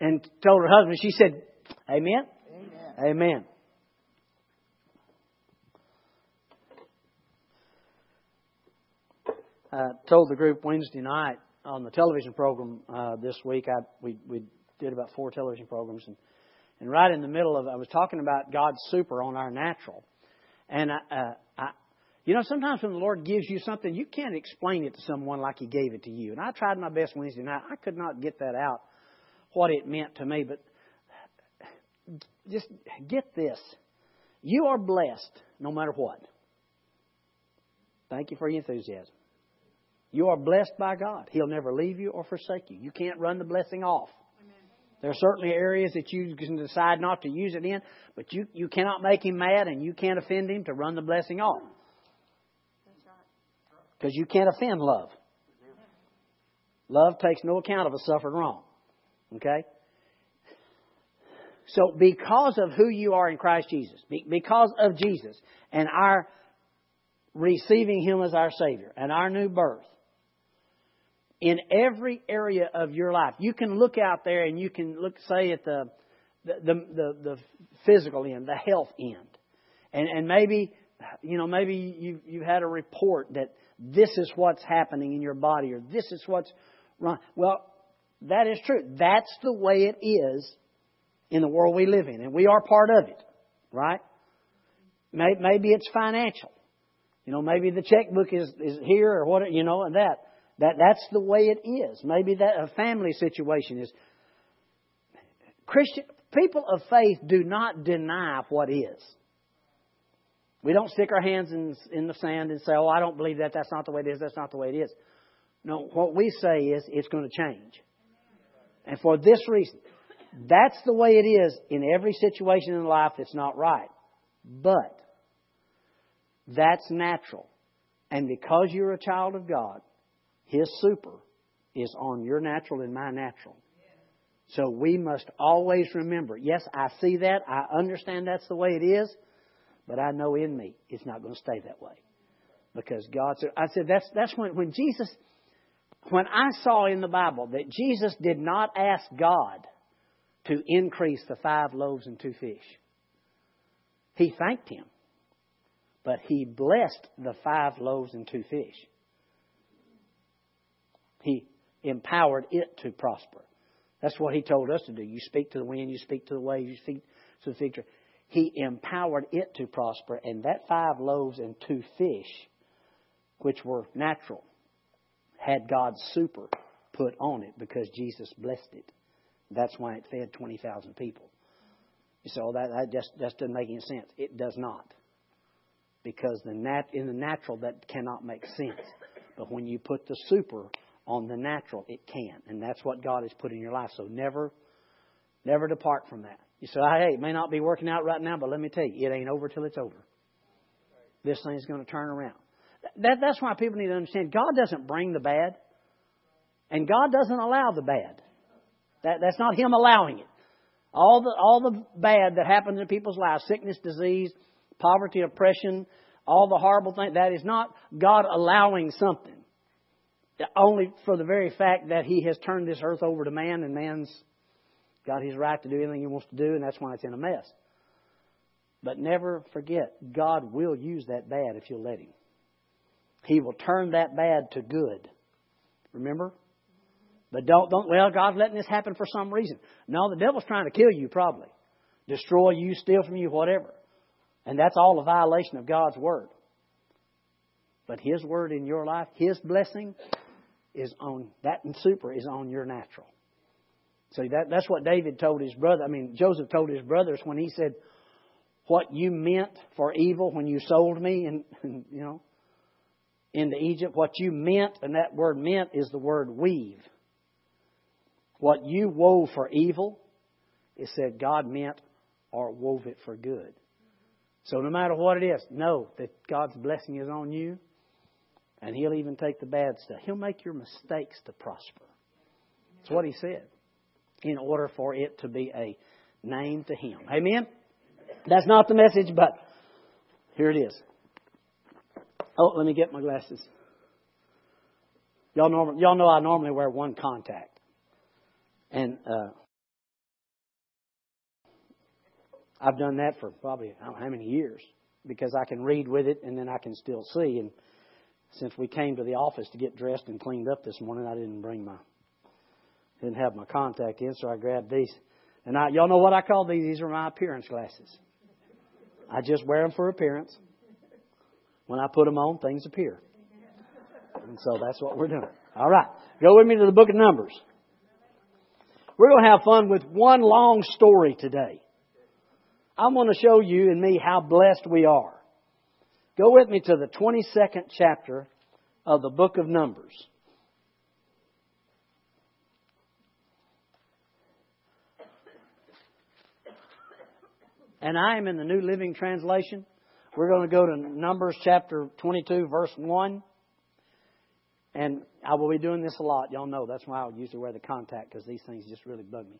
and told her husband, she said, Amen? Amen. Amen. I told the group Wednesday night on the television program uh, this week. I we we did about four television programs, and and right in the middle of it, I was talking about God's super on our natural, and I, uh, I you know sometimes when the Lord gives you something, you can't explain it to someone like He gave it to you. And I tried my best Wednesday night. I could not get that out what it meant to me, but just get this. You are blessed no matter what. Thank you for your enthusiasm. You are blessed by God. He'll never leave you or forsake you. You can't run the blessing off. There are certainly areas that you can decide not to use it in, but you, you cannot make him mad and you can't offend him to run the blessing off. Because you can't offend love. Love takes no account of a suffered wrong. Okay? So, because of who you are in Christ Jesus, because of Jesus and our receiving Him as our Savior and our new birth, in every area of your life, you can look out there and you can look, say, at the the the, the physical end, the health end, and and maybe you know maybe you you've had a report that this is what's happening in your body or this is what's wrong. Well, that is true. That's the way it is in the world we live in, and we are part of it, right? Maybe it's financial. You know, maybe the checkbook is, is here or what, you know, and that. That that's the way it is. Maybe that a family situation is. Christian people of faith do not deny what is. We don't stick our hands in, in the sand and say, "Oh, I don't believe that. That's not the way it is. That's not the way it is." No, what we say is it's going to change. And for this reason, that's the way it is in every situation in life that's not right. But that's natural. And because you're a child of God, His super is on your natural and my natural. So we must always remember yes, I see that. I understand that's the way it is. But I know in me it's not going to stay that way. Because God said, I said, that's, that's when, when Jesus, when I saw in the Bible that Jesus did not ask God to increase the five loaves and two fish. He thanked him, but he blessed the five loaves and two fish. He empowered it to prosper. That's what he told us to do. You speak to the wind, you speak to the waves, you speak to the fig tree. He empowered it to prosper, and that five loaves and two fish, which were natural, had God's super put on it because Jesus blessed it. That's why it fed 20,000 people. You say, oh, that, that just, just doesn't make any sense. It does not. Because the nat- in the natural, that cannot make sense. But when you put the super on the natural, it can. And that's what God has put in your life. So never, never depart from that. You say, hey, it may not be working out right now, but let me tell you, it ain't over till it's over. This thing's going to turn around. That, that's why people need to understand God doesn't bring the bad, and God doesn't allow the bad. That, that's not Him allowing it. All the, all the bad that happens in people's lives, sickness, disease, poverty, oppression, all the horrible things, that is not God allowing something. Only for the very fact that He has turned this earth over to man and man's got his right to do anything he wants to do, and that's why it's in a mess. But never forget, God will use that bad if you'll let Him. He will turn that bad to good. Remember? But don't, don't, well, God's letting this happen for some reason. No, the devil's trying to kill you, probably. Destroy you, steal from you, whatever. And that's all a violation of God's Word. But His Word in your life, His blessing, is on, that and super is on your natural. See, that, that's what David told his brother. I mean, Joseph told his brothers when he said, What you meant for evil when you sold me, and, and you know, into Egypt, what you meant, and that word meant is the word weave. What you wove for evil, it said God meant or wove it for good. So no matter what it is, know that God's blessing is on you, and He'll even take the bad stuff. He'll make your mistakes to prosper. That's what He said. In order for it to be a name to Him. Amen? That's not the message, but here it is. Oh, let me get my glasses. Y'all, norm- y'all know I normally wear one contact. And uh, I've done that for probably I don't know how many years because I can read with it and then I can still see. And since we came to the office to get dressed and cleaned up this morning, I didn't bring my didn't have my contact in, so I grabbed these. And I, y'all know what I call these? These are my appearance glasses. I just wear them for appearance. When I put them on, things appear. And so that's what we're doing. All right. Go with me to the book of Numbers. We're going to have fun with one long story today. I'm going to show you and me how blessed we are. Go with me to the 22nd chapter of the book of Numbers. And I am in the New Living Translation. We're going to go to Numbers chapter 22, verse 1. And I will be doing this a lot. Y'all know that's why I usually wear the contact because these things just really bug me.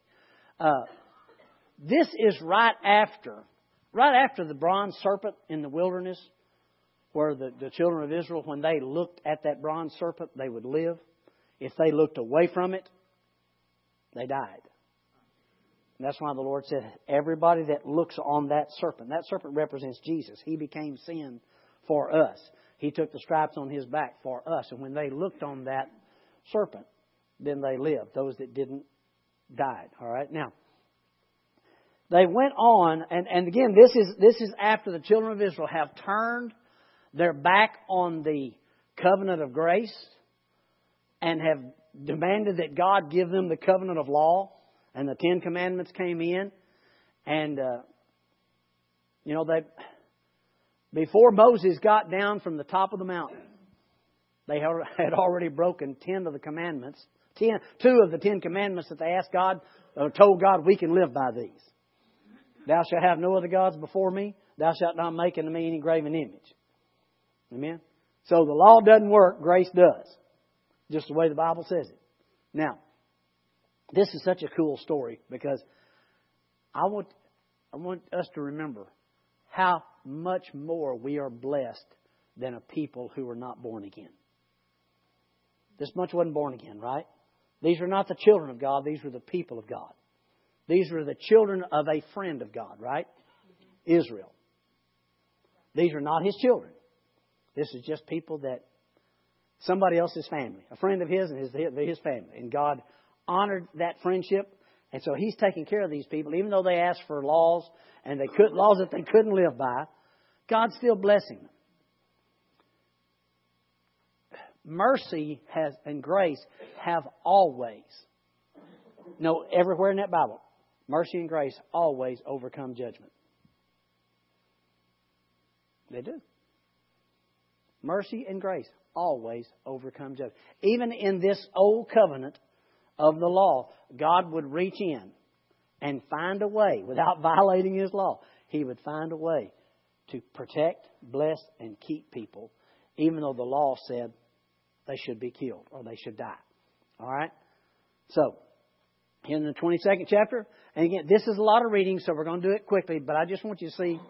Uh, this is right after, right after the bronze serpent in the wilderness, where the, the children of Israel, when they looked at that bronze serpent, they would live. If they looked away from it, they died. And that's why the Lord said, everybody that looks on that serpent, that serpent represents Jesus. He became sin for us. He took the stripes on his back for us. And when they looked on that serpent, then they lived. Those that didn't died. All right. Now, they went on, and, and again, this is, this is after the children of Israel have turned their back on the covenant of grace and have demanded that God give them the covenant of law, and the Ten Commandments came in, and uh, you know they before Moses got down from the top of the mountain, they had already broken ten of the commandments, ten, two of the Ten Commandments that they asked God, uh, told God we can live by these. Thou shalt have no other gods before me. Thou shalt not make unto me any graven image. Amen? So the law doesn't work, grace does. Just the way the Bible says it. Now, this is such a cool story because I want, I want us to remember how much more we are blessed than a people who are not born again. This much wasn't born again, right? These are not the children of God, these were the people of God. These were the children of a friend of God, right? Israel. These are not his children. This is just people that somebody else's family, a friend of his and his, his family. And God honored that friendship. And so he's taking care of these people, even though they asked for laws and they could laws that they couldn't live by. God's still blessing them. Mercy has and grace have always, no, everywhere in that Bible, mercy and grace always overcome judgment. They do. Mercy and grace always overcome judgment. Even in this old covenant of the law, God would reach in and find a way, without violating His law, He would find a way to protect, bless, and keep people, even though the law said they should be killed or they should die. All right? So, in the 22nd chapter, and again, this is a lot of reading, so we're going to do it quickly, but I just want you to see,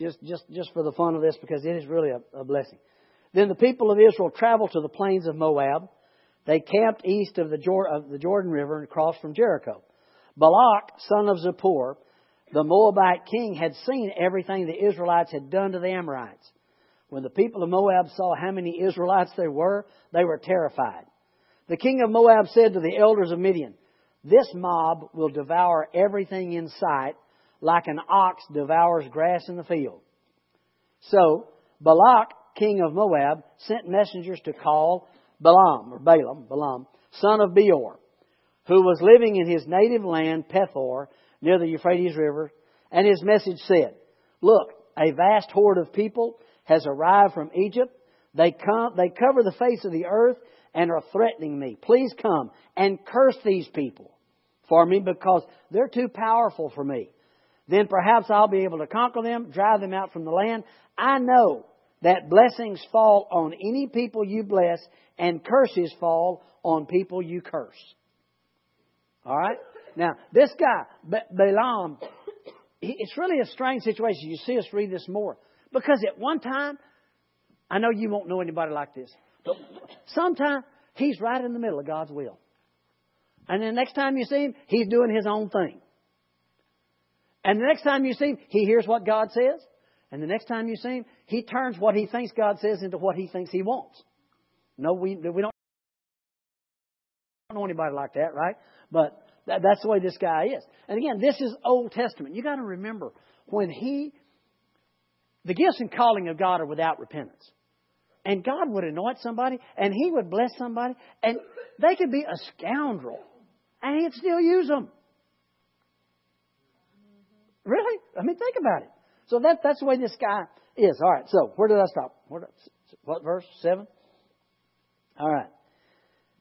just, just, just for the fun of this, because it is really a, a blessing. Then the people of Israel traveled to the plains of Moab. They camped east of the, Jordan River and across from Jericho. Balak, son of Zippor, the Moabite king, had seen everything the Israelites had done to the Amorites. When the people of Moab saw how many Israelites there were, they were terrified. The king of Moab said to the elders of Midian, This mob will devour everything in sight like an ox devours grass in the field. So Balak, king of Moab, sent messengers to call Balaam, or Balaam, Balaam, son of Beor, who was living in his native land, Pethor, near the Euphrates River, and his message said, Look, a vast horde of people has arrived from Egypt. They come, they cover the face of the earth and are threatening me. Please come and curse these people for me because they're too powerful for me. Then perhaps I'll be able to conquer them, drive them out from the land. I know that blessings fall on any people you bless and curses fall on people you curse. All right? Now, this guy, Balaam, it's really a strange situation. You see us read this more. Because at one time, I know you won't know anybody like this, but sometime he's right in the middle of God's will. And the next time you see him, he's doing his own thing. And the next time you see him, he hears what God says. And the next time you see him, he turns what he thinks God says into what he thinks he wants. No, we, we don't know anybody like that, right? But that, that's the way this guy is. And again, this is Old Testament. You got to remember when he, the gifts and calling of God are without repentance. And God would anoint somebody, and He would bless somebody, and they could be a scoundrel, and He'd still use them. Really? I mean, think about it. So that, that's the way this guy is. All right, so where did I stop? What, what verse? Seven? All right.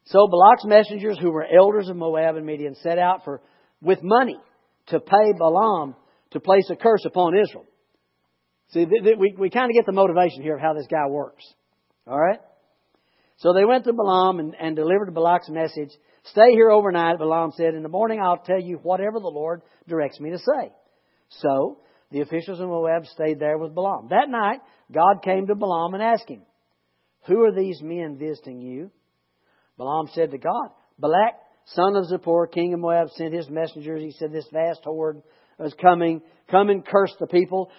So Balak's messengers, who were elders of Moab and Midian, set out for with money to pay Balaam to place a curse upon Israel. See, th- th- we, we kind of get the motivation here of how this guy works. All right? So they went to Balaam and, and delivered Balak's message. Stay here overnight, Balaam said. In the morning I'll tell you whatever the Lord directs me to say. So the officials of Moab stayed there with Balaam. That night, God came to Balaam and asked him, Who are these men visiting you? Balaam said to God, Balak, son of Zippor, king of Moab, sent his messengers. He said, This vast horde is coming. Come and curse the people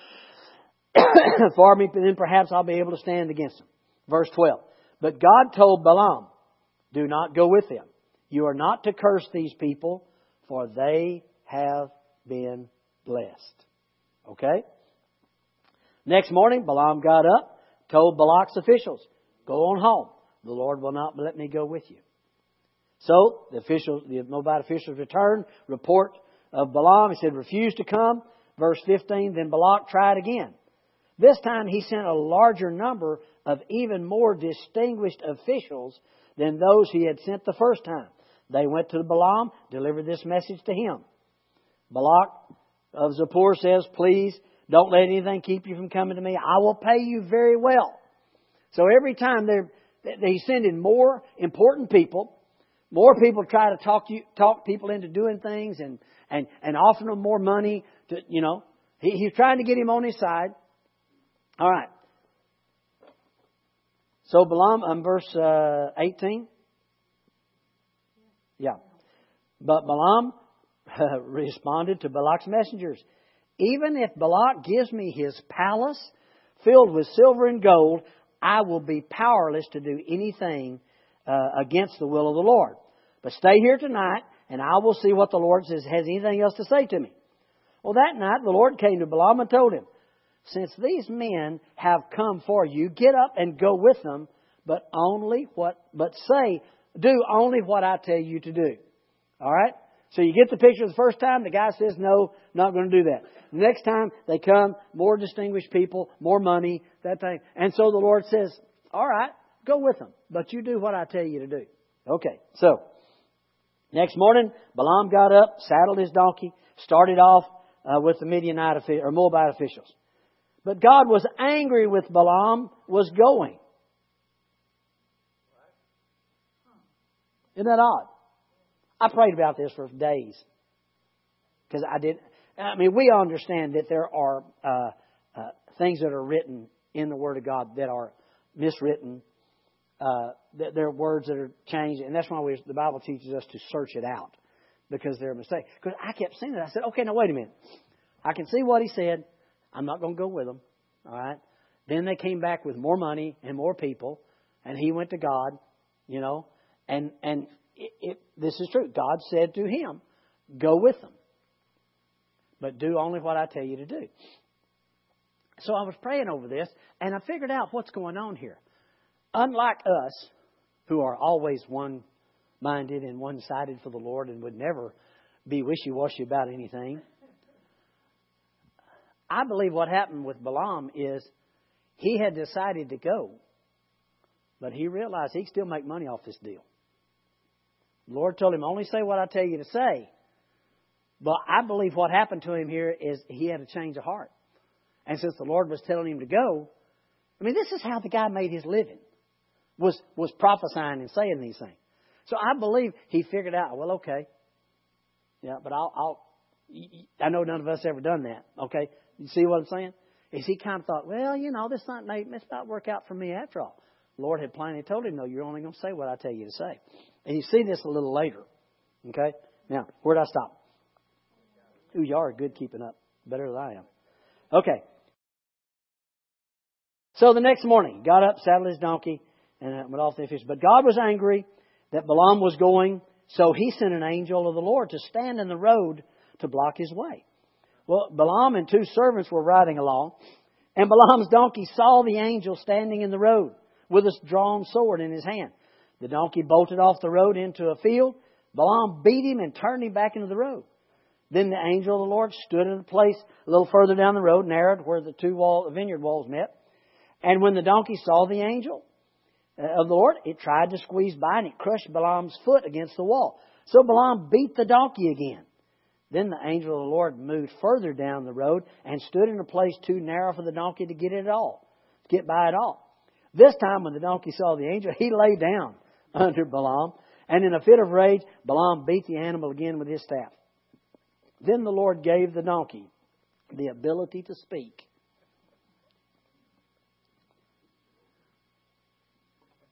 for me, then perhaps I'll be able to stand against them. Verse 12. But God told Balaam, Do not go with them. You are not to curse these people, for they have been blessed. Okay? Next morning, Balaam got up, told Balak's officials, Go on home. The Lord will not let me go with you. So the officials, the Moabite officials returned, report of Balaam. He said, refuse to come. Verse 15, then Balak tried again. This time he sent a larger number of even more distinguished officials than those he had sent the first time. They went to Balaam, delivered this message to him. Balak of Zippor says, Please don't let anything keep you from coming to me. I will pay you very well. So every time they're, he's sending more important people, more people try to talk you, talk people into doing things and, and, and offering them more money to, you know, he, he's trying to get him on his side. All right. So Balaam, um, verse uh, 18. Yeah. But Balaam responded to Balak's messengers. Even if Balak gives me his palace filled with silver and gold, I will be powerless to do anything uh, against the will of the Lord. But stay here tonight, and I will see what the Lord says. Has anything else to say to me? Well, that night the Lord came to Balaam and told him, Since these men have come for you, get up and go with them, but only what, but say, do only what I tell you to do. All right? So you get the picture the first time, the guy says, no, not going to do that. Next time they come, more distinguished people, more money, that thing. And so the Lord says, all right, go with them, but you do what I tell you to do. Okay, so next morning, Balaam got up, saddled his donkey, started off uh, with the Midianite or Moabite officials. But God was angry with Balaam, was going. Isn't that odd? I prayed about this for days because I did. I mean, we understand that there are uh, uh, things that are written in the Word of God that are miswritten. Uh, that there are words that are changed, and that's why we, the Bible teaches us to search it out because they're a mistake. Because I kept seeing it, I said, "Okay, now wait a minute. I can see what he said. I'm not going to go with him. All right." Then they came back with more money and more people, and he went to God, you know, and and it, it, this is true. God said to him, Go with them, but do only what I tell you to do. So I was praying over this, and I figured out what's going on here. Unlike us, who are always one minded and one sided for the Lord and would never be wishy washy about anything, I believe what happened with Balaam is he had decided to go, but he realized he could still make money off this deal. The Lord told him, only say what I tell you to say. But I believe what happened to him here is he had a change of heart. And since the Lord was telling him to go, I mean, this is how the guy made his living, was, was prophesying and saying these things. So I believe he figured out, well, okay. Yeah, but I'll, I'll, I know none of us ever done that. Okay. You see what I'm saying? Is he kind of thought, well, you know, this this not work out for me after all. The Lord had plainly told him, no, you're only going to say what I tell you to say. And you see this a little later. Okay? Now, where did I stop? Ooh, y'all are good keeping up. better than I am. Okay. So the next morning, got up, saddled his donkey, and uh, went off to fish. But God was angry that Balaam was going, so he sent an angel of the Lord to stand in the road to block his way. Well, Balaam and two servants were riding along, and Balaam's donkey saw the angel standing in the road with a drawn sword in his hand. The donkey bolted off the road into a field. Balaam beat him and turned him back into the road. Then the angel of the Lord stood in a place a little further down the road, narrowed where the two wall, vineyard walls met. And when the donkey saw the angel uh, of the Lord, it tried to squeeze by and it crushed Balaam's foot against the wall. So Balaam beat the donkey again. Then the angel of the Lord moved further down the road and stood in a place too narrow for the donkey to get it all, to get by at all. This time, when the donkey saw the angel, he lay down under Balaam, and in a fit of rage, Balaam beat the animal again with his staff. Then the Lord gave the donkey the ability to speak.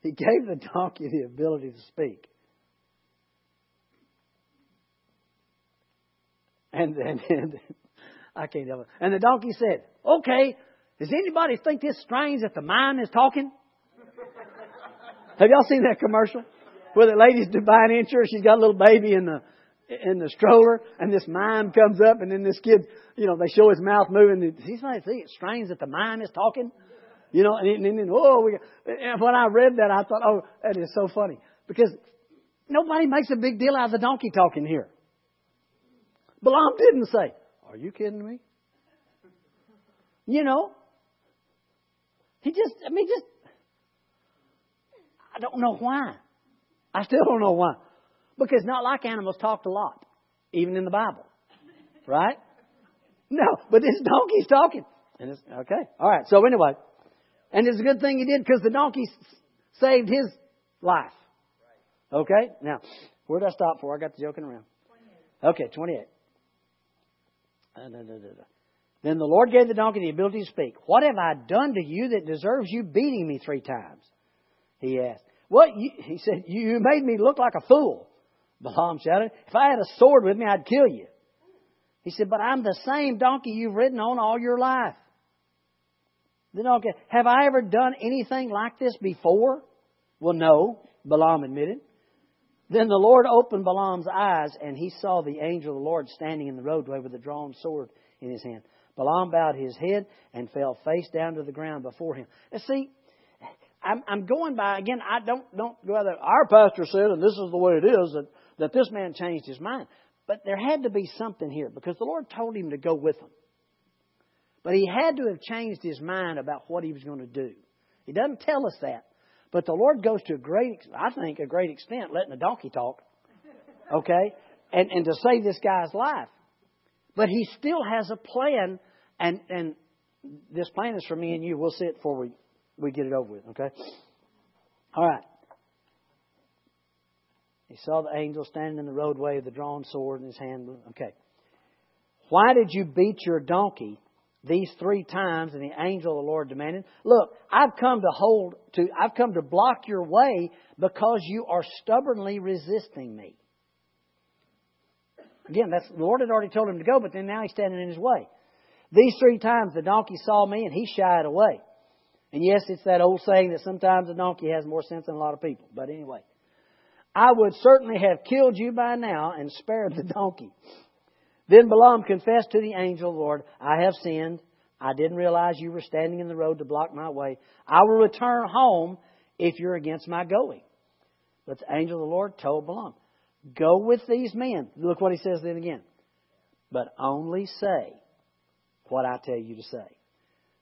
He gave the donkey the ability to speak. And, and I can't help it. And the donkey said, Okay, does anybody think this strange that the mind is talking? Have y'all seen that commercial? Where the lady's buying insurance, she's got a little baby in the in the stroller, and this mime comes up, and then this kid, you know, they show his mouth moving. He's like, see, it's strange that the mime is talking. You know, and, and then, oh, we, and when I read that, I thought, oh, that is so funny. Because nobody makes a big deal out of the donkey talking here. Balaam didn't say, Are you kidding me? You know, he just, I mean, just, I don't know why. I still don't know why. Because not like animals talked a lot, even in the Bible. Right? No, but this donkey's talking. And it's, okay. All right. So anyway, and it's a good thing he did because the donkey saved his life. Okay? Now, where did I stop for? I got the joking around. Okay, 28. Then the Lord gave the donkey the ability to speak. What have I done to you that deserves you beating me three times? He asked. What? You, he said, You made me look like a fool. Balaam shouted. If I had a sword with me, I'd kill you. He said, But I'm the same donkey you've ridden on all your life. The donkey, have I ever done anything like this before? Well, no, Balaam admitted. Then the Lord opened Balaam's eyes, and he saw the angel of the Lord standing in the roadway with a drawn sword in his hand. Balaam bowed his head and fell face down to the ground before him. And see, I'm, I'm going by again. I don't don't go out there. Our pastor said, and this is the way it is that that this man changed his mind. But there had to be something here because the Lord told him to go with him. But he had to have changed his mind about what he was going to do. He doesn't tell us that. But the Lord goes to a great, I think, a great extent letting the donkey talk. Okay? And, and to save this guy's life. But he still has a plan, and, and this plan is for me and you. We'll see it before we, we get it over with, okay? All right. He saw the angel standing in the roadway with the drawn sword in his hand. Okay. Why did you beat your donkey these three times? And the angel of the Lord demanded, Look, I've come to hold to, I've come to block your way because you are stubbornly resisting me. Again, that's, the Lord had already told him to go, but then now he's standing in his way. These three times the donkey saw me and he shied away. And yes, it's that old saying that sometimes a donkey has more sense than a lot of people. But anyway, I would certainly have killed you by now and spared the donkey. Then Balaam confessed to the angel Lord, I have sinned. I didn't realize you were standing in the road to block my way. I will return home if you're against my going. But the angel of the Lord told Balaam, Go with these men. Look what he says then again. But only say what I tell you to say.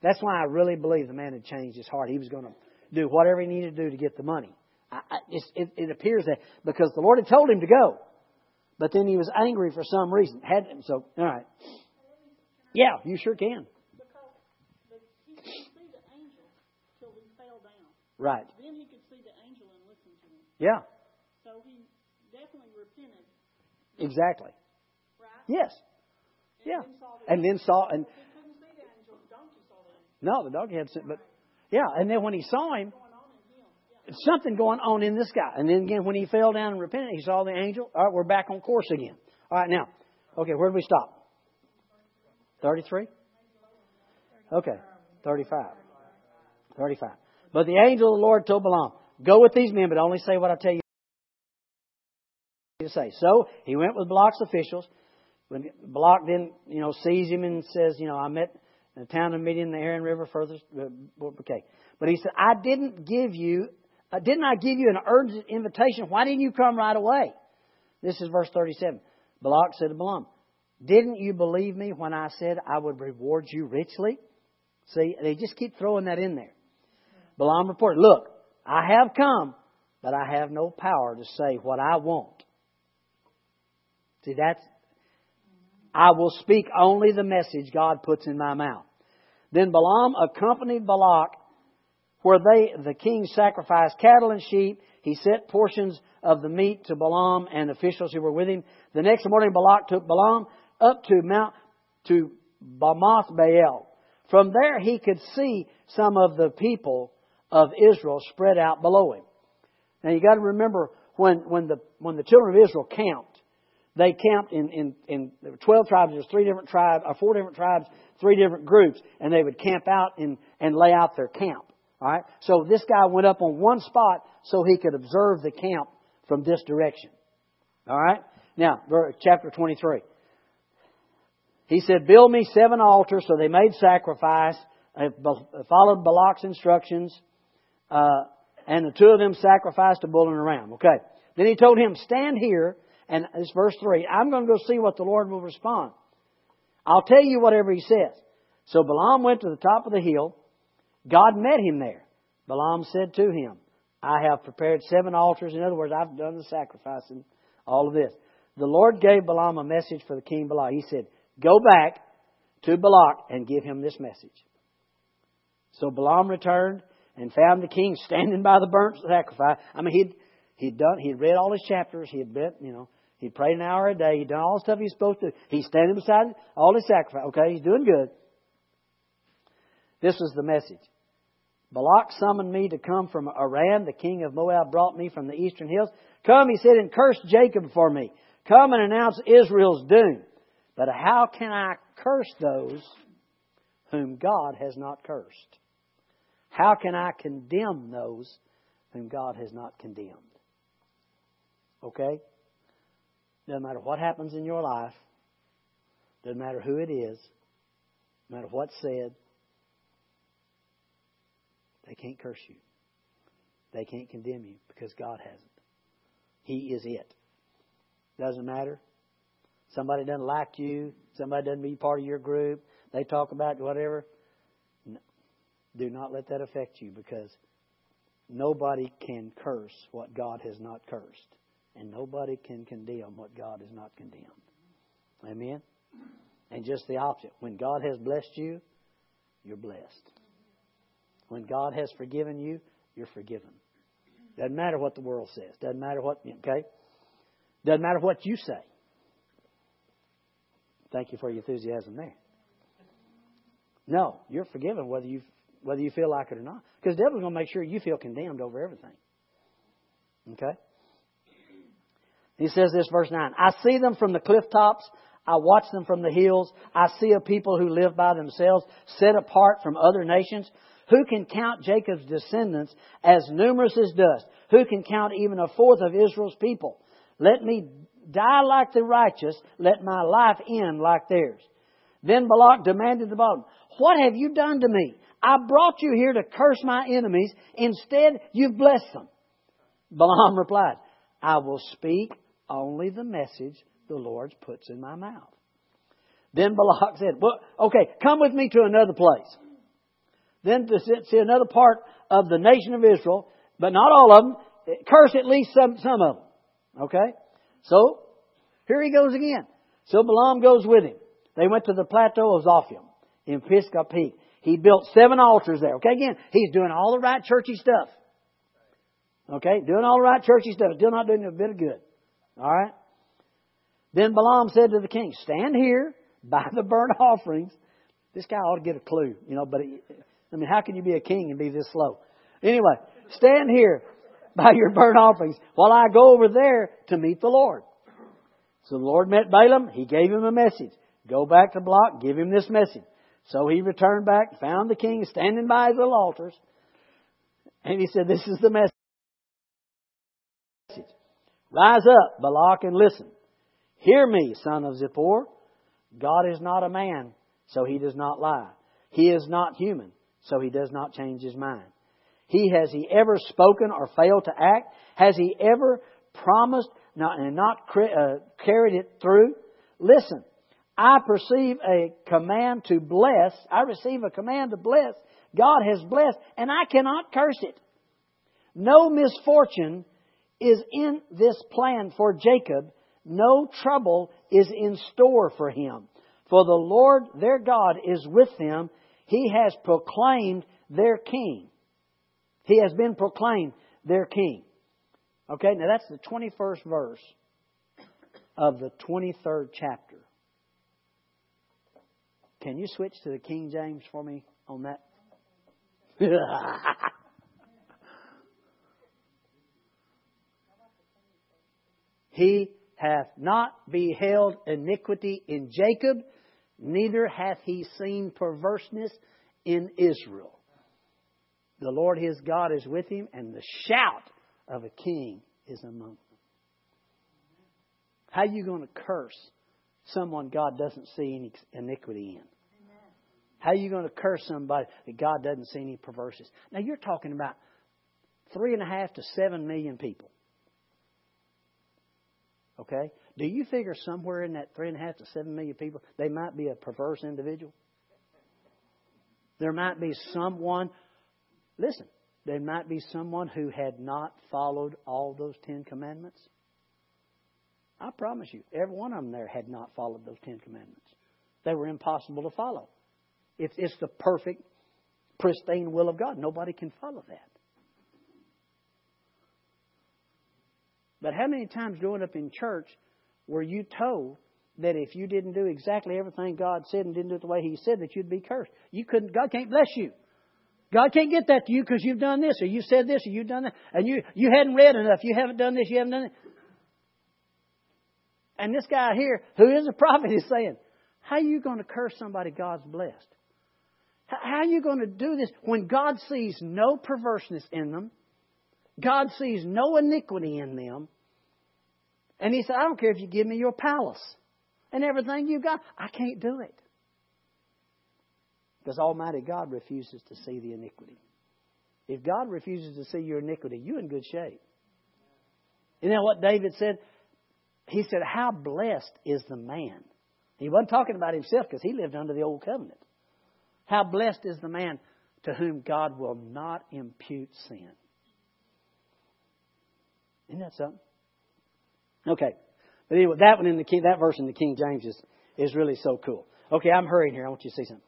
That's why I really believe the man had changed his heart. He was going to do whatever he needed to do to get the money. I, I, it, it appears that because the Lord had told him to go, but then he was angry for some reason. Had so all right. Yeah, you sure can. Right. Then he could see the angel and listen to him. Yeah. So he definitely repented. Exactly. Right? Yes. And Yeah. And then saw and He couldn't see the angel. The donkey saw the angel. no, the donkey had sent but yeah, and then when he saw him, Going on in him. Yeah. something going on in this guy. And then again, when he fell down and repented, he saw the angel. All right, we're back on course again. All right, now, okay, where did we stop? 33? Okay, 35. 35. But the angel of the Lord told Balaam, Go with these men, but only say what I tell you say. So he went with Balak's officials. When Balak then, you know, sees him and says, you know, I met in the town of Midian, the Arnon River, further. Uh, okay, but he said, I didn't give you, uh, didn't I give you an urgent invitation? Why didn't you come right away? This is verse 37. Balak said to Balaam, Didn't you believe me when I said I would reward you richly? See, they just keep throwing that in there. Balaam reported, Look, I have come, but I have no power to say what I want. See, that's, I will speak only the message God puts in my mouth. Then Balaam accompanied Balak where they, the king sacrificed cattle and sheep. He sent portions of the meat to Balaam and officials who were with him. The next morning, Balak took Balaam up to Mount, to Bamoth Baal. From there, he could see some of the people of Israel spread out below him. Now you got to remember when, when the, when the children of Israel camped, they camped in, in, in there were 12 tribes, there's three different tribes, or four different tribes, three different groups, and they would camp out and, and lay out their camp. Alright? So this guy went up on one spot so he could observe the camp from this direction. Alright? Now, chapter 23. He said, Build me seven altars, so they made sacrifice, followed Balak's instructions, uh, and the two of them sacrificed a bull and a ram. Okay. Then he told him, Stand here and it's verse 3. I'm going to go see what the Lord will respond. I'll tell you whatever he says. So Balaam went to the top of the hill. God met him there. Balaam said to him, I have prepared seven altars. In other words, I've done the sacrifice and all of this. The Lord gave Balaam a message for the king Balak. He said, Go back to Balak and give him this message. So Balaam returned and found the king standing by the burnt sacrifice. I mean, he'd He'd done, he'd read all his chapters. He had been, you know, he prayed an hour a day. He'd done all the stuff he's supposed to. He's standing beside all his sacrifice. Okay, he's doing good. This was the message. Balak summoned me to come from Aram. The king of Moab brought me from the eastern hills. Come, he said, and curse Jacob for me. Come and announce Israel's doom. But how can I curse those whom God has not cursed? How can I condemn those whom God has not condemned? Okay? Doesn't matter what happens in your life, doesn't matter who it is, no matter what's said, they can't curse you. They can't condemn you because God hasn't. He is it. Doesn't matter. Somebody doesn't like you, somebody doesn't be part of your group, they talk about whatever. No. Do not let that affect you because nobody can curse what God has not cursed. And nobody can condemn what God has not condemned. Amen? And just the opposite. When God has blessed you, you're blessed. When God has forgiven you, you're forgiven. Doesn't matter what the world says. Doesn't matter what, okay? Doesn't matter what you say. Thank you for your enthusiasm there. No, you're forgiven whether you whether you feel like it or not. Because the devil's going to make sure you feel condemned over everything. Okay? He says this, verse 9 I see them from the cliff tops. I watch them from the hills. I see a people who live by themselves, set apart from other nations. Who can count Jacob's descendants as numerous as dust? Who can count even a fourth of Israel's people? Let me die like the righteous. Let my life end like theirs. Then Balak demanded the Balaam, What have you done to me? I brought you here to curse my enemies. Instead, you've blessed them. Balaam replied, I will speak only the message the Lord puts in my mouth. Then Balak said, Well, okay, come with me to another place. Then to see another part of the nation of Israel, but not all of them. Curse at least some, some of them. Okay? So, here he goes again. So Balaam goes with him. They went to the plateau of Zophim in Pisgah Peak. He built seven altars there. Okay, again, he's doing all the right churchy stuff. Okay, doing all the right churchy stuff. Still not doing a bit of good. All right? Then Balaam said to the king, Stand here by the burnt offerings. This guy ought to get a clue, you know, but I mean, how can you be a king and be this slow? Anyway, stand here by your burnt offerings while I go over there to meet the Lord. So the Lord met Balaam. He gave him a message. Go back to Balak, give him this message. So he returned back, found the king standing by his little altars, and he said, This is the message. Rise up, Balak, and listen. Hear me, son of Zippor. God is not a man, so he does not lie. He is not human, so he does not change his mind. He has he ever spoken or failed to act? Has he ever promised not, and not uh, carried it through? Listen, I perceive a command to bless. I receive a command to bless. God has blessed, and I cannot curse it. No misfortune is in this plan for Jacob. No trouble is in store for him. For the Lord their God is with them. He has proclaimed their king. He has been proclaimed their king. Okay, now that's the 21st verse of the 23rd chapter. Can you switch to the King James for me on that? he hath not beheld iniquity in Jacob, neither hath he seen perverseness in Israel. The Lord his God is with him, and the shout of a king is among them. How are you going to curse someone God doesn't see any iniquity in? How are you going to curse somebody that God doesn't see any perverseness? Now you're talking about three and a half to seven million people. Okay? Do you figure somewhere in that three and a half to seven million people, they might be a perverse individual? There might be someone Listen, there might be someone who had not followed all those Ten Commandments. I promise you, every one of them there had not followed those Ten Commandments. They were impossible to follow. It's, it's the perfect, pristine will of God. Nobody can follow that. But how many times growing up in church were you told that if you didn't do exactly everything God said and didn't do it the way He said, that you'd be cursed? You couldn't. God can't bless you. God can't get that to you because you've done this or you said this or you've done that and you, you hadn't read enough. You haven't done this. You haven't done it. And this guy here, who is a prophet, is saying, how are you going to curse somebody God's blessed? How are you going to do this when God sees no perverseness in them? God sees no iniquity in them. And he said, I don't care if you give me your palace and everything you got. I can't do it. Because Almighty God refuses to see the iniquity. If God refuses to see your iniquity, you're in good shape. You know what David said? He said, How blessed is the man. He wasn't talking about himself because he lived under the old covenant. How blessed is the man to whom God will not impute sin. Isn't that something? Okay. But anyway, that one in the King, that verse in the King James is, is really so cool. Okay, I'm hurrying here. I want you to see something.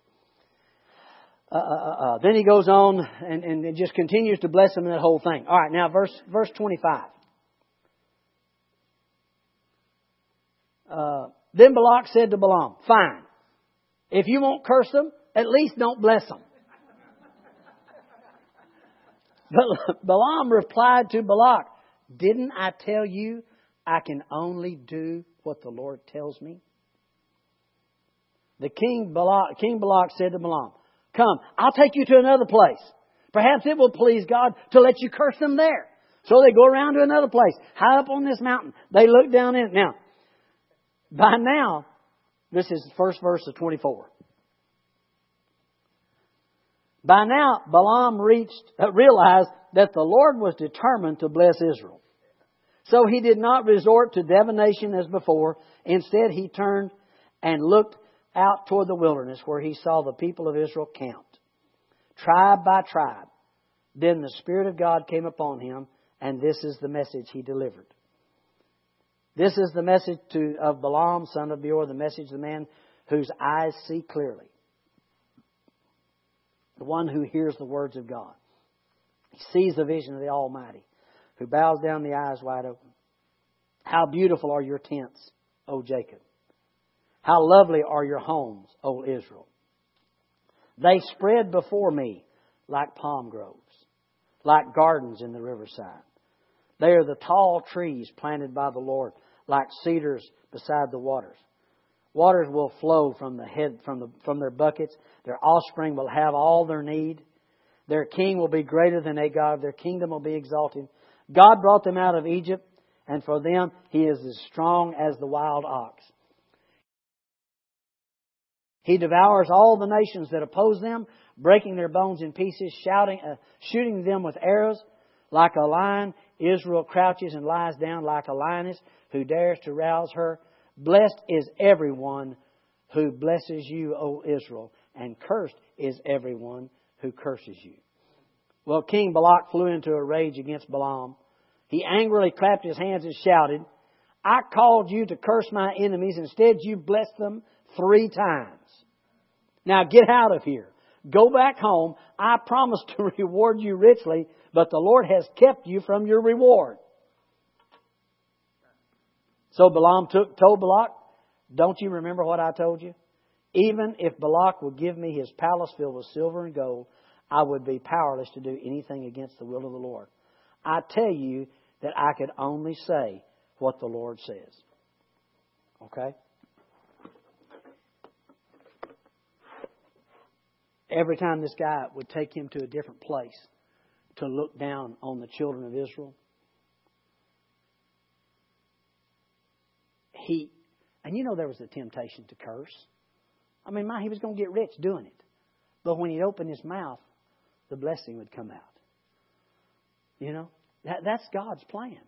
Uh, uh, uh, uh, then he goes on and, and just continues to bless them in that whole thing. All right, now verse verse 25. Uh, then Balak said to Balaam, Fine. If you won't curse them, at least don't bless them. But Balaam replied to Balak, Didn't I tell you I can only do what the Lord tells me? The king Balak, King Balak said to Balaam, Come, I'll take you to another place. Perhaps it will please God to let you curse them there. So they go around to another place, high up on this mountain. They look down in. It. Now, by now, this is the first verse of 24. By now, Balaam reached, uh, realized that the Lord was determined to bless Israel. So he did not resort to divination as before. Instead, he turned and looked out toward the wilderness where he saw the people of Israel camped, tribe by tribe. Then the Spirit of God came upon him, and this is the message he delivered. This is the message to, of Balaam, son of Beor, the message of the man whose eyes see clearly. The one who hears the words of God. He sees the vision of the Almighty, who bows down the eyes wide open. How beautiful are your tents, O Jacob. How lovely are your homes, O Israel. They spread before me like palm groves, like gardens in the riverside. They are the tall trees planted by the Lord, like cedars beside the waters. Waters will flow from the head from the from their buckets. Their offspring will have all their need. Their king will be greater than a god. Their kingdom will be exalted. God brought them out of Egypt, and for them he is as strong as the wild ox. He devours all the nations that oppose them, breaking their bones in pieces, shouting, uh, shooting them with arrows. Like a lion, Israel crouches and lies down like a lioness who dares to rouse her. Blessed is everyone who blesses you, O Israel, and cursed is everyone who curses you. Well, King Balak flew into a rage against Balaam. He angrily clapped his hands and shouted, I called you to curse my enemies. Instead, you blessed them three times. Now get out of here. Go back home. I promised to reward you richly, but the Lord has kept you from your reward. So Balaam took, told Balak, Don't you remember what I told you? Even if Balak would give me his palace filled with silver and gold, I would be powerless to do anything against the will of the Lord. I tell you that I could only say what the Lord says. Okay? Every time this guy would take him to a different place to look down on the children of Israel, he, and you know there was a temptation to curse. I mean, my, he was going to get rich doing it. But when he'd open his mouth, the blessing would come out. You know, that, that's God's plan.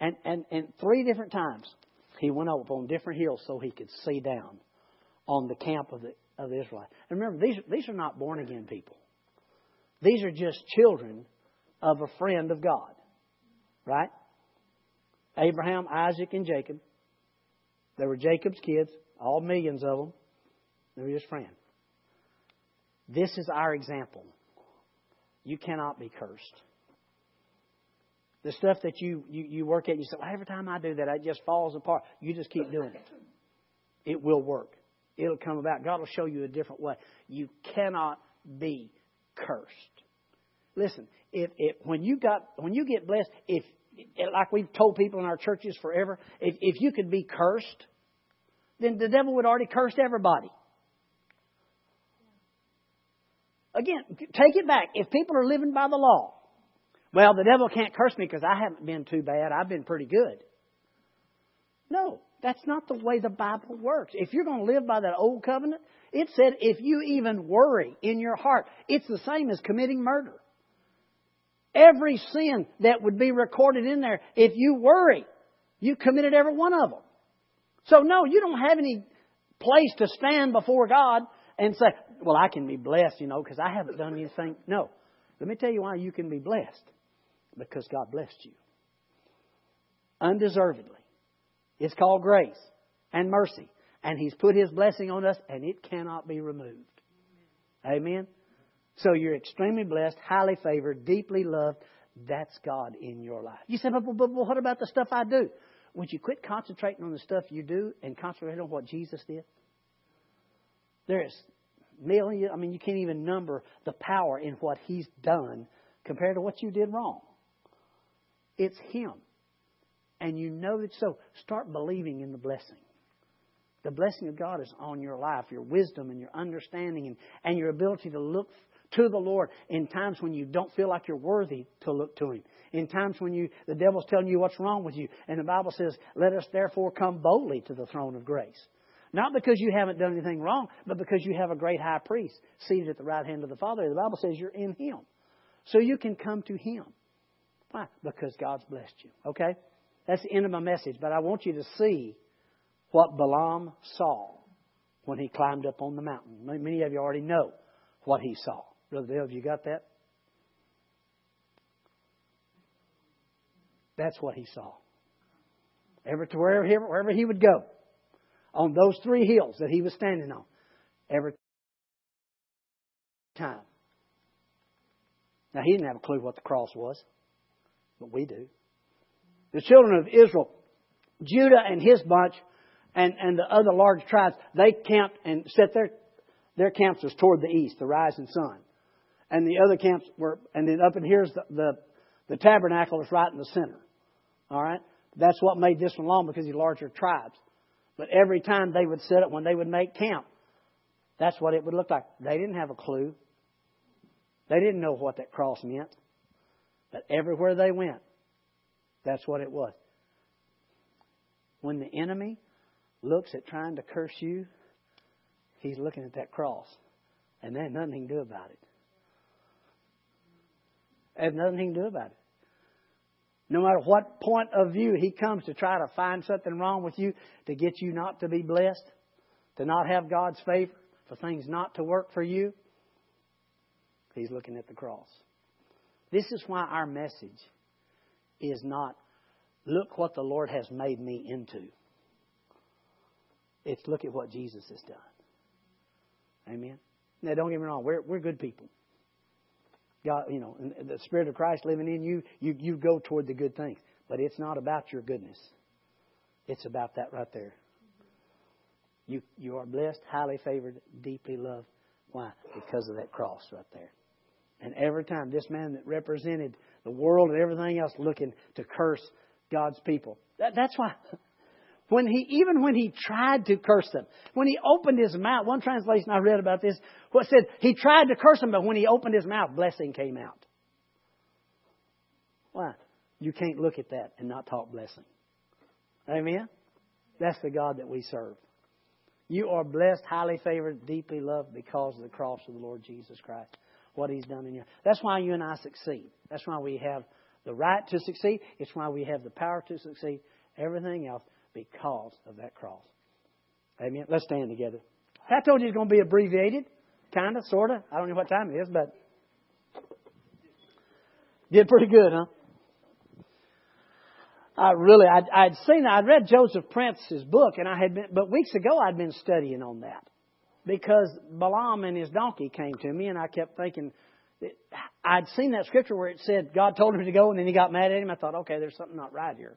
And, and, and three different times he went up on different hills so he could see down on the camp of the of Israel. And remember, these, these are not born again people. These are just children of a friend of God. Right? Abraham, Isaac, and Jacob. They were Jacob's kids, all millions of them. They were. This is our example. You cannot be cursed. The stuff that you, you, you work at, you say, well, every time I do that, it just falls apart. You just keep doing it. It will work. It'll come about. God will show you a different way. You cannot be cursed. Listen, if, if when you got when you get blessed, if eh, like we've told people in our churches forever, if, if you could be cursed, then the devil would already curse everybody. Again, take it back. If people are living by the law, well, the devil can't curse me because I haven't been too bad. I've been pretty good. No, that's not the way the Bible works. If you're going to live by that old covenant, it said if you even worry in your heart, it's the same as committing murder. Every sin that would be recorded in there, if you worry, you committed every one of them. So no, you don't have any place to stand before God and say, well, I can be blessed, you know, because I haven't done anything. No. Let me tell you why you can be blessed. Because God blessed you. Undeservedly. It's called grace and mercy. And He's put His blessing on us, and it cannot be removed. Amen? So you're extremely blessed, highly favored, deeply loved. That's God in your life. You say, but, but, but what about the stuff I do? Would you quit concentrating on the stuff you do and concentrate on what Jesus did? There's millions, I mean, you can't even number the power in what He's done compared to what you did wrong. It's Him and you know that so, start believing in the blessing. The blessing of God is on your life, your wisdom and your understanding and, and your ability to look to the Lord in times when you don't feel like you're worthy to look to Him. In times when you the devil's telling you what's wrong with you. And the Bible says, Let us therefore come boldly to the throne of grace. Not because you haven't done anything wrong, but because you have a great high priest seated at the right hand of the Father. The Bible says you're in Him. So you can come to Him. Why? Because God's blessed you. Okay? That's the end of my message, but I want you to see what Balaam saw when he climbed up on the mountain. Many of you already know what he saw. Brother Dale, have you got that? That's what he saw. Ever to wherever wherever he would go, on those three hills that he was standing on, every time. Now he didn't have a clue what the cross was, but we do the children of Israel, Judah and his bunch, and, and the other large tribes, they camped and set their, their camps was toward the east, the rising sun. And the other camps were, and then up in here's the, the, the tabernacle is right in the center. All right? That's what made this one long because these larger tribes. But every time they would set up, when they would make camp, that's what it would look like. They didn't have a clue. They didn't know what that cross meant. But everywhere they went, that's what it was. When the enemy looks at trying to curse you, he's looking at that cross. And there's nothing he can do about it. There's nothing he can do about it. No matter what point of view he comes to try to find something wrong with you to get you not to be blessed, to not have God's favor, for things not to work for you, he's looking at the cross. This is why our message is not, look what the Lord has made me into. It's look at what Jesus has done. Amen. Now, don't get me wrong, we're, we're good people. God, you know, the Spirit of Christ living in you, you, you go toward the good things. But it's not about your goodness. It's about that right there. You, you are blessed, highly favored, deeply loved. Why? Because of that cross right there. And every time this man that represented the world and everything else looking to curse God's people. That, that's why when he even when he tried to curse them, when he opened his mouth, one translation I read about this, what said he tried to curse them, but when he opened his mouth, blessing came out. Why? You can't look at that and not talk blessing. Amen? That's the God that we serve. You are blessed, highly favored, deeply loved because of the cross of the Lord Jesus Christ. What He's done in you. That's why you and I succeed. That's why we have the right to succeed. It's why we have the power to succeed. Everything else because of that cross. Amen. Let's stand together. I told you it's going to be abbreviated, kind of, sort of. I don't know what time it is, but did pretty good, huh? I really, I'd, I'd seen, I'd read Joseph Prince's book, and I had been, but weeks ago I'd been studying on that because Balaam and his donkey came to me, and I kept thinking, I'd seen that scripture where it said God told him to go, and then he got mad at him. I thought, okay, there's something not right here,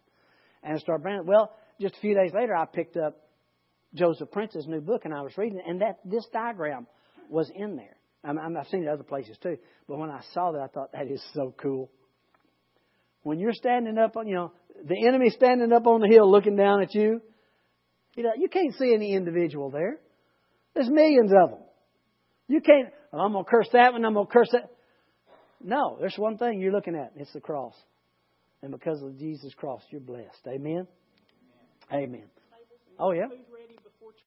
and I started. Well, just a few days later, I picked up Joseph Prince's new book, and I was reading it, and that this diagram was in there. I mean, I've seen it other places too, but when I saw that, I thought that is so cool. When you're standing up on, you know, the enemy standing up on the hill looking down at you, you know, you can't see any individual there. There's millions of them. You can't, well, I'm going to curse that one, I'm to curse that. No, there's one thing you're looking at. It's the cross. And because of Jesus' cross, you're blessed. Amen? Amen. Oh, yeah?